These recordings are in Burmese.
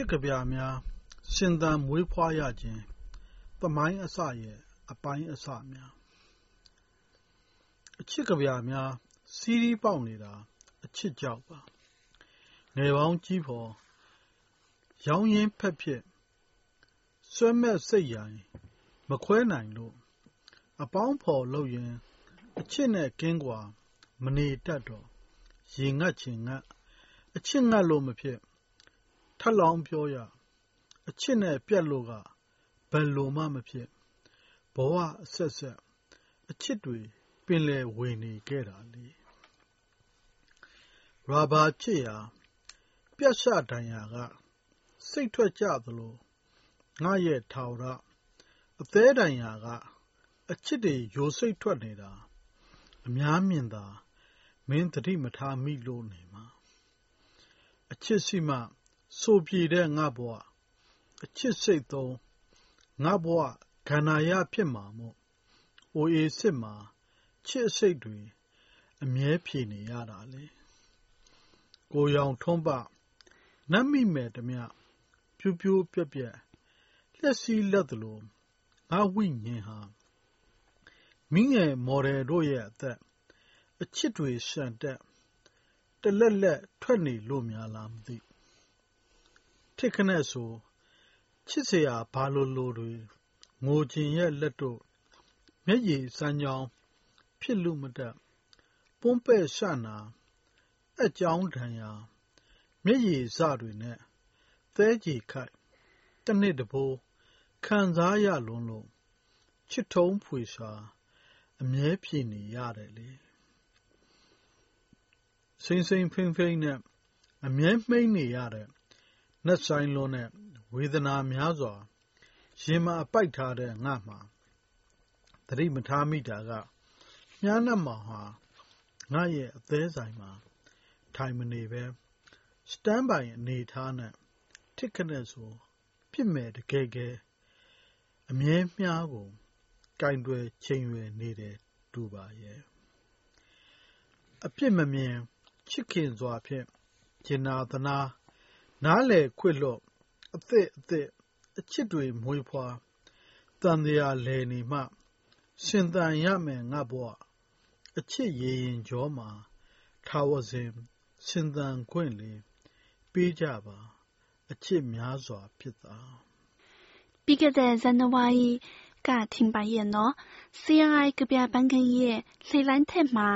ချစ်ကဗျာများ ရှင်သန်မွေးဖွားရခြင်း သမိုင်းအစရဲ့ အပိုင်းအစများ အချစ်ကဗျာများ စီးရီးပေါက်နေတာ အချစ်ကြောက်ပါငယ်ပေါင်းကြီးဖော်ရောင်းရင်းဖက်ဖြစ်ဆွဲမဲ့စိတ်ရိုင်မခွဲနိုင်လို့အပေါင်းဖော်လုပ်ရင် အချစ်နဲ့ကင်းကွာ မနေတတ်တော့ရေငတ်ချင်ငတ်အချစ်ငတ်လို့မဖြစ် ထပ်လောင်းပြောရအချစ်နဲ့ပြတ်လို့ကဘယ်လိုမှမဖြစ်ဘဝအဆက်ဆက်အချစ်တွေပင်လယ်ဝင်နေခဲ့တာလေရာဘာချစ်ရာပြတ်ရှဒဏ်ရာကစိတ်ထွက်ကြသလိုငါရဲ့ထာဝရအသေးဒဏ်ရာကအချစ်တွေယိုစိတ်ထွက်နေတာအများမြင်သာမင်းတတိမထားမိလို့နေမှာအချစ်ရှိမှ ဆိုပြေတဲ့ငါဘဝအချစ်စိတ်သုံးငါဘဝခန္ဓာရဖြစ်မှာမို့အိုအေစစ်မှာချစ်စိတ်တွေအမြဲဖြေနေရတာလေကိုရောင်ထုံးပနတ်မိမယ်တမျှပြူးပြူးပြက်ပြက်လက်စီးလက်သလိုငါဝိညာဉ်ဟာမိငယ်မော်ဒယ်တို့ရဲ့အသက်အချစ်တွေရှန်တက်တလက်လက်ထွက်နေလို့များလားမသိ ထစ်ခနဲ့ဆိုချစ်စရာဘာလိုလိုတွေငိုချင်ရဲ့လက်တို့မျက်ရည်စမ်းချောင်းဖြစ်လူမတတ်ပွန်းပဲ့ရှနာအကြောင်းထံရာမျက်ရည်စတွေနဲ့သဲကြည်ခိုက်တနစ်တဘိုးခံစားရလွန်းလို့ချစ်ထုံးဖွေစွာအမြဲဖြစ်နေရတယ်လေစိမ့်စိမ့်ဖိမ့်ဖိမ့်နဲ့အမြဲမှိန်နေရတဲ့ နှက်ဆိုင်လွန်းတဲ့ ဝေဒနာများစွာ ရင်မှာပိုက်ထားတဲ့ငါမှာ သတိမထားမိတာက မြားနှက်မောင်ဟာ ငါရဲ့အသေးဆိုင်မှာ ထိုင်မနေပဲစတန်ဘိုင်အနေထားနဲ့ ထစ်ခနဲ့ဆိုပြစ်မဲ့တကယ်ကဲအမြဲမြားကိုကင်တွယ်ချိန်ရွယ်နေတယ် တူပါရဲ့ အပြစ်မမြင် ချစ်ခင်စွာဖြင့်ဂျင်နာသနာ နားလေခွတ်လို့အသစ်အသစ်အချစ်တွေမွေးဖွားတန်တရားလဲနေမှ ရှင်သန်ရမယ်ငါဘဝအချစ်ရေရင်ကြောမှာထာဝစဉ်ရှင်သန်ခွင့်လေပေးကြပါ အချစ်များစွာဖြစ်သာပြီးခဲ့တဲ့ဇန်နဝါရီ ကထင်ပါရဲ့နော် CRI ကဗျာပန်းခင်းရဲ့လှေလိုင်းထက်မှာ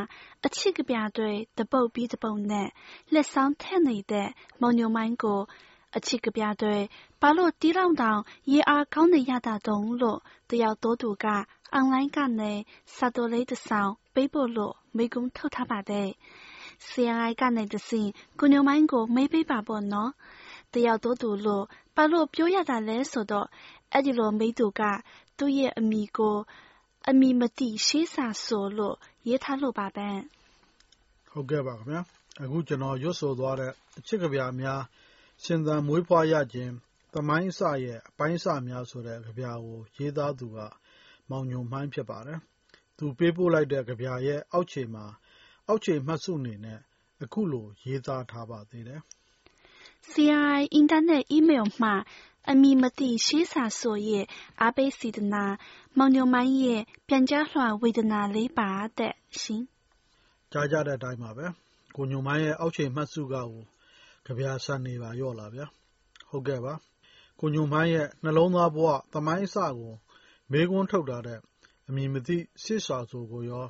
အချစ်ကဗျာတွေတပုတ်ပြီးတပုတ်နဲ့လက်ဆောင်ထက်နေတဲ့မောင်ညိုမိုင်းကိုအချစ်ကဗျာတွေဘာလို့တီးလောင်တောင်ရေအားကောင်းနေရတာတုံးလို့တယောက်တိုးသူကအွန်လိုင်းကနေစာတိုလေးတစ်ဆောင်ပေးဖို့လို့မိကုံးထု တ်ထားပါတယ် CRI ကနေတဆင့်ကိုညိုမိုင်းကိုမေးပေးပါပေါ့နော်တယောက်တိုးသူလို့ဘာလို့ပြောရတာလဲဆိုတော့အဲ့ဒီလိုမေးသူကသူ့ရဲ့အမိကိုအမိမသိရှေးစာဆိုလို့ရေးထားလို့ပါပဲဟုတ်ကဲ့ပါခင်ဗျာအခုကျွန်တော်ရွတ်ဆိုသွားတဲ့အချစ်ကဗျာများရှင်သန်မွေးဖွားရခြင်းသမိုင်းအစရဲ့အပိုင်းအစများဆိုတဲ့ကဗျာကိုရေးသားသူကမောင်ညိုမှိုင်းဖြစ်ပါတယ်သူပေးပို့လိုက်တဲ့ကဗျာရဲ့အောက်ခြေမှာအောက်ခြေမှတ်စုအနေနဲ့အခုလိုရေးသားထားပါသေးတယ် CRI Internet Email မှာအမည်မသိရှေးစာဆိုရဲ့အားပေးစေတနာမောင်ညိုမိုင်းရဲ့ပြန်ကြားလွှာဝေဒနာလေးပါတဲ့ရှင်ကြားကြတဲ့အတိုင်းပါပဲကိုညိုမိုင်းရဲ့အောက်ခြေမှတ်စုကကိုကြပြဆန်နေပါရော့လာဗျာဟုတ်ကဲ့ပါကိုညိုမိုင်းရဲ့နှလုံးသားဘဝသမိုင်းအစကိုမေးခွန်းထုတ်တာတဲ့အမည်မသိစစ်စာဆိုကိုရော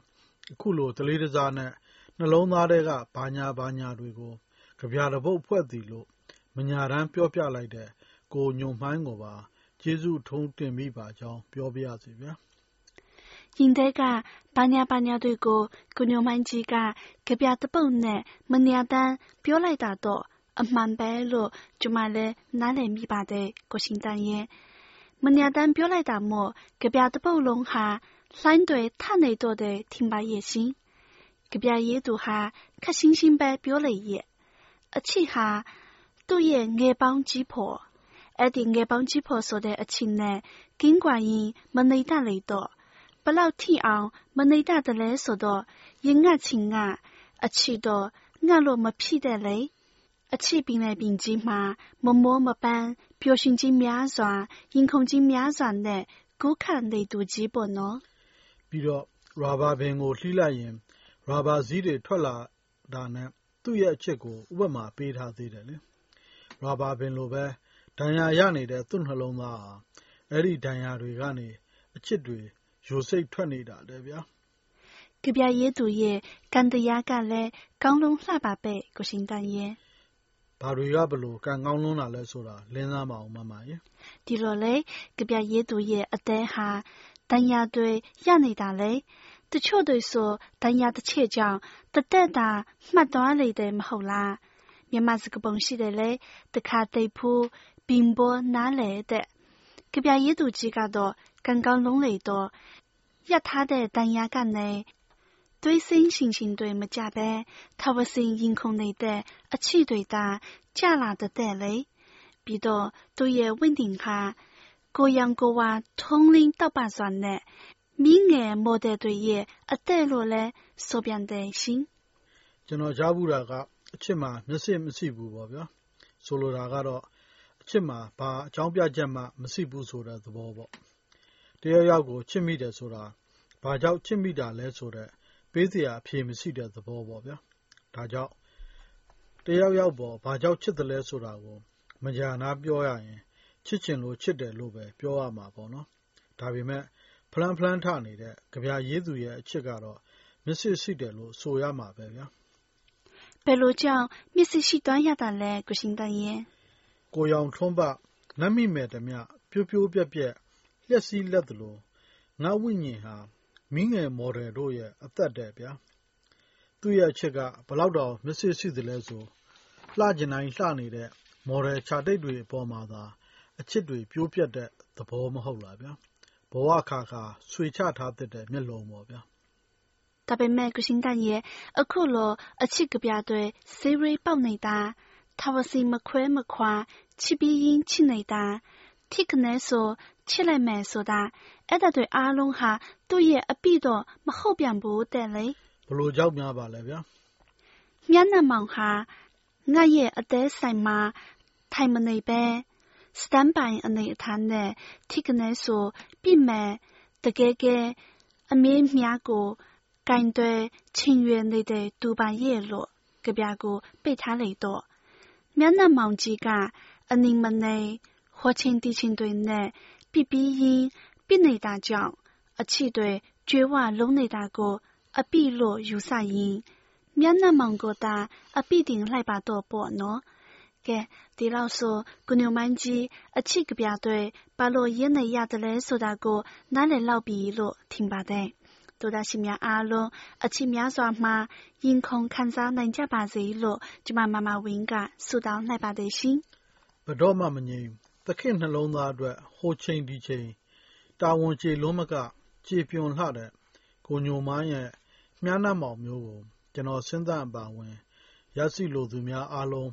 အခုလိုတလေးတစားနဲ့နှလုံးသားတွေကဘာညာဘာညာတွေကိုကြပြတပုတ်ဖွဲ့တည်လို့ မညာတမ်းပြောပြလိုက်တဲ့ ကိုညိုမှိုင်းကိုပါ ကျေးဇူးထုံးတင်မိပါကြောင်း ပြောပြရစီဗျာရင်ထဲကဘာညာဘာညာတွေကိုကိုညိုမှိုင်းကြီးကကြပြတပုတ်နဲ့မညာတမ်းပြောလိုက်တာတော့အမှန်ပဲလို့ကျမလည်းနားလည်မိပါတယ်ကိုရှင်တန်ရဲ့မညာတမ်းပြောလိုက်တာမို့ကြပြတပုတ်လုံးဟာလှိုင်းတွေထနေတော့တယ်ထင်ပါရဲ့ရှင်ကြပြရေးသူဟာခက်ရှင်းရှင်းပဲပြောလေရဲ့အချစ်ဟာ သူ့ရဲ့ငယ်ပေါင်းကြီးဖို့အဲ့ဒီငယ်ပေါင်းကြီးဖို့ဆိုတဲ့အချစ်နဲ့ကင်းကွာရင်မနေတတ်လေတော့ဘလောက်ထိအောင်မနေတတ်တယ်လဲဆိုတော့ရင်ငတ်ချင်ငါအချစ်တော့ငတ်လို့မဖြစ်တဲ့လေအအချစ်ပင်လယ်ပြင်ကြီးမှာမမောမပန်းပျော်ရွှင်ခြင်းများစွာရင်ခုန်ခြင်းများစွာနဲ့ကူးခတ်နေသူကြီးပေါ့နော်ပြီးတော့ရာဘာပင်ကိုလှီးလိုက်ရင်ရာဘာဇီးတွေထွက်လာတာနဲ့သူ့ရဲ့အချစ်ကိုဥပမာပေးထားသေးတယ်လေ ရာဘာပင်လိုပဲ ဒဏ်ရာရနေတဲ့ သူ့နှလုံးသားဟာ အဲ့ဒီ ဒဏ်ရာတွေကနေ အချစ်တွေ ယိုစိတ်ထွက်နေတာလေဗျာ ကဗျာရေးသူရဲ့ ကံတရားကလည်း ကောင်းလုံးလှပပဲကိုရှင်တန်ရဲ့ ဘာတွေကဘလို့ကံကောင်းလွန်းတာလဲဆိုတာ လင်းသားမအောင်မမရေ ဒီလိုလေကဗျာရေးသူရဲ့ အသေးဟာတန်ရာတွေ ရနေတာလေ တချို့တွေဆိုတန်ရာတစ်ချက်ကြောင့် တသက်တာ မှတ်သွားလေတယ် မဟုတ်လား မြန်မာစကားပုံရှိတယ်လေတခါတိတ်ဖူးပင်ပေါ်နားလေတဲ့ကဗျာရေးသူကြီးကတော့ကံကောင်းလုံးလေတော့ရထားတဲ့တန်ရာကနေ堆心心心对么加呗，他不是因空内的，而气对的，加拿的带嘞，比到都也稳定下，各样各话统领到八算呢，明眼没得对也，而带落来所变的心。 ကျွန်တော်ကြားဘူးတာက အချစ်မှာမျက်စိမရှိဘူးပေါ့ဗျာဆိုလိုတာကတော့အချစ်မှာဘာအကြောင်းပြချက်မှမရှိဘူးဆိုတဲ့သဘောပေါ့တယောက်ယောက်ကိုချစ်မိတယ်ဆိုတာဘာကြောင့်ချစ်မိတာလဲဆိုတဲ့ပေးစရာအဖြေမရှိတဲ့သဘောပေါ့ဗျာဒါကြောင့်တယောက်ယောက်ပေါ်ဘာကြောင့်ချစ်တယ်လဲဆိုတာကိုမကြာနာပြောရရင်ချစ်ချင်လို့ချစ်တယ်လို့ပဲပြောရမှာပေါ့နော်ဒါပေမဲ့ဖလန်းဖလန်းထနေတဲ့ကြပြရေးသူရဲ့အချစ်ကတော့မျက်စိရှိတယ်လို့ဆိုရမှာပဲဗျာ ဘယ်လိုကြောင့်မျက်စိရှိသွားရတာလဲကိုရှင်တန်ရဲ့ကိုရောင်ထွန်းပနတ်မိမယ်တမျှပြိုးပြိုးပြက်ပြက်လျက်စီးလက်သလိုငါဝိညာဉ်ဟာမင်းငယ်မော်ဒယ်တို့ရဲ့အသက်တဲ့ဗျာသူ့ရဲ့အချက်ကဘလောက်တော့မစ်စစ်ရှိသလဲဆိုလှကျင်တိုင်းလှနေတဲ့မော်ဒယ်ခြာတိတ်တွေအပေါ်မှာသာအချစ်တွေပြိုးပြက်တဲ့သဘောမဟုတ်လားဗျာဘဝခါခါဆွေချထားတဲ့မျက်လုံးပေါ့ဗျာ ဒါပေမဲ့ကရှင်တန်ရဲ့အခုလိုအချစ်ကပြတဲ့ series ပေါက်နေတာ他不是没亏没夸，吃鼻音吃内哒，听个来说，吃来买说哒，挨大对阿龙哈，都也一比多，没后边不得嘞。不如叫面吧来边。面那忙哈，我也一得什么，他们那边，三班一内谈的，听个来说，并没得给给，一面面过。干对清源内的独板叶落，隔壁个被他雷多，免得忙几个，而你们呢，火青地青队呢，比比音，比内大叫，而气对绝望龙内大哥，而碧落如啥音，免得忙个大，而必定来把多波喏。ကဲဒီလောက်ဆိုကုညုံမန်းကြီးအချစ်ကပြတဲ့ဘာလို့ရင်းနေရတလဲဆိုတာကိုနားလည်လောက်ပြီလို့ထင်ပါတယ်။ တို့ဒါရှိများအားလုံးအချစ်များစွာမှာရင်ခုန်ခံစားနိုင်ကြပါစေလို့ကျမမမဝင်းကဆုတောင်းလိုက်ပါတယ်ရှင်ဘတော်မှမငြိမ်သခင်နှလုံးသားအတွက်ဟိုချိန်ဒီချိန်တာဝန်ကျေလုံးမကကြေပြွန်လှတဲ့ကိုညိုမိုင်းရဲ့မြားနှမောင်မျိုးကိုကျွန်တော်စဉ်းစားအပါဝင်ရရှိလိုသူများအားလုံး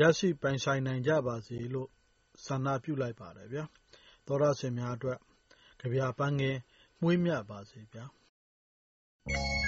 ရရှိပိုင်ဆိုင်နိုင်ကြပါစေလို့ဆန္ဒပြုလိုက်ပါတယ်ဗျာသောရစင်များအတွက်ကြပြပန်းငယ်မှုေးမြတ်ပါစေဗျာ င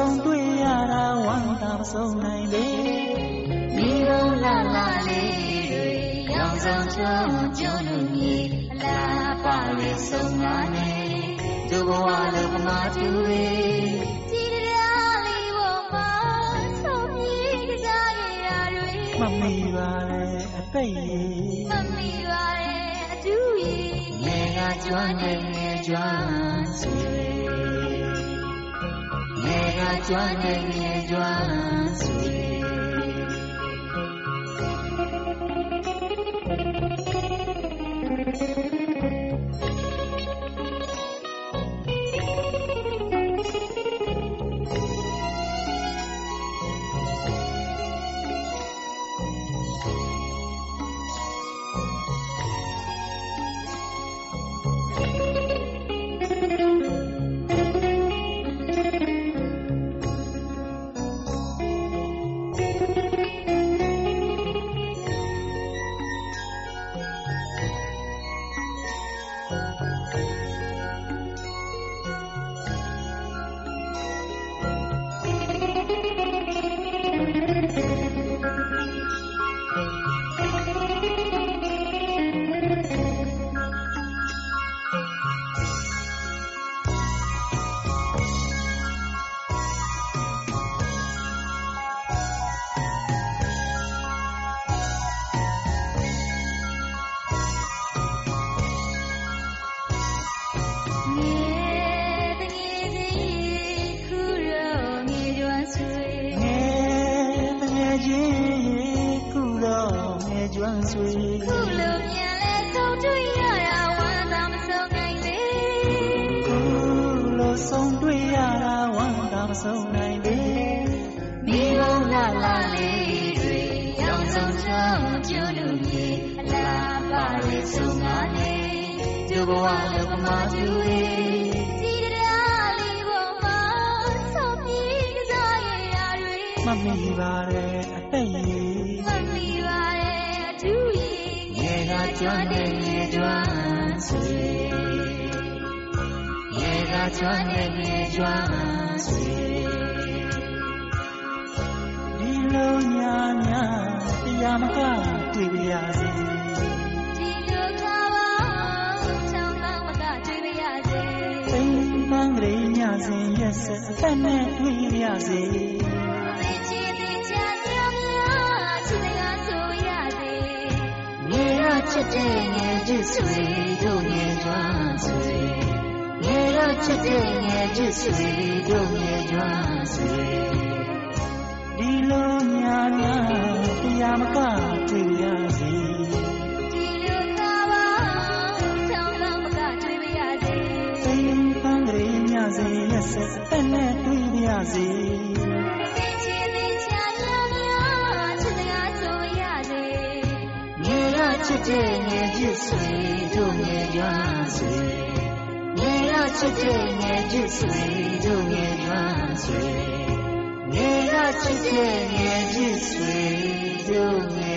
ဆုံးတွေ့ရတာဝမ်းသာမဆုံးနိုင်လေမိဘလာလာလေးတွေရောင်ဆောင်ချုံကျွန်းလူမြေအလားပါရဲ့ဆုံးမနေဒုဘဝလုံးပမာတူရေကြည်တရားလေးပေါ်မှာဆုံးပြေးကြရတာတွေမမီပါနဲ့အသိရေမမီပါရဲ့အတူရီငယ်ကကျွမ်းနေငယ်ကျွမ်းဆွေ ငယ်ကကျွမ်းနေငယ်ကျွမ်းဆွေ လာလာလေးတွေရောင်စုံချောင်းကျိုးလူမြေအလားပါလေဆုံးငါနေကျိုးဘဝလုံးကမတူရေစီတရားလေးပေါ်မှာဆုံးပြေးကစားရတာတွေမမိပါရဲ့အသက်ရည်မမီပါရဲ့အထူးရေငယ်ကကျွမ်းတဲ့ရေကျွမ်းဆွေငယ်ကကျွမ်းတဲ့ရေကျွမ်းဆွေဒီ လိုညာညာတရားမကတွေ့ပါရစေဒီလိုကပါချောင်းပေါင်းမကတွေ့ပါရစေစိတ်ပန်းကလေးညစဉ်ရက်ဆက်အသက်နဲ့တွေ့ပါရစေသင်ချင်သင်ချာမြောင်များချစ်စကားဆိုရစေမြေရချစ်တဲ့ငယ်ချစ်ဆွေတို့ငယ်ကျွမ်းဆွေမြေရချစ်တဲ့ငယ်ချစ်ဆွေတို့ငယ်ကျွမ်းဆွေဒီလို ညာညာတရားမကတွေ့ပါရစေဒီလိုကပါချောင်းပေါင်းမကတွေ့ပါရစေစိတ်ပန်းကလေးညစဉ်ရက်ဆက်အသက်နဲ့တွေ့ပါရစေသင်ချင်သင်ချာမြောင်များချစ်စကားဆိုရစေမြေရချစ်တဲ့ငယ်ချစ်ဆွေတို့ငယ်ကျွမ်းဆွေမြေရချစ်တဲ့ငယ်ချစ်ဆွေတို့ငယ်ကျွမ်းဆွေမြေရချစ် တဲ့ငယ်ချစ်ဆွေတို့ငယ်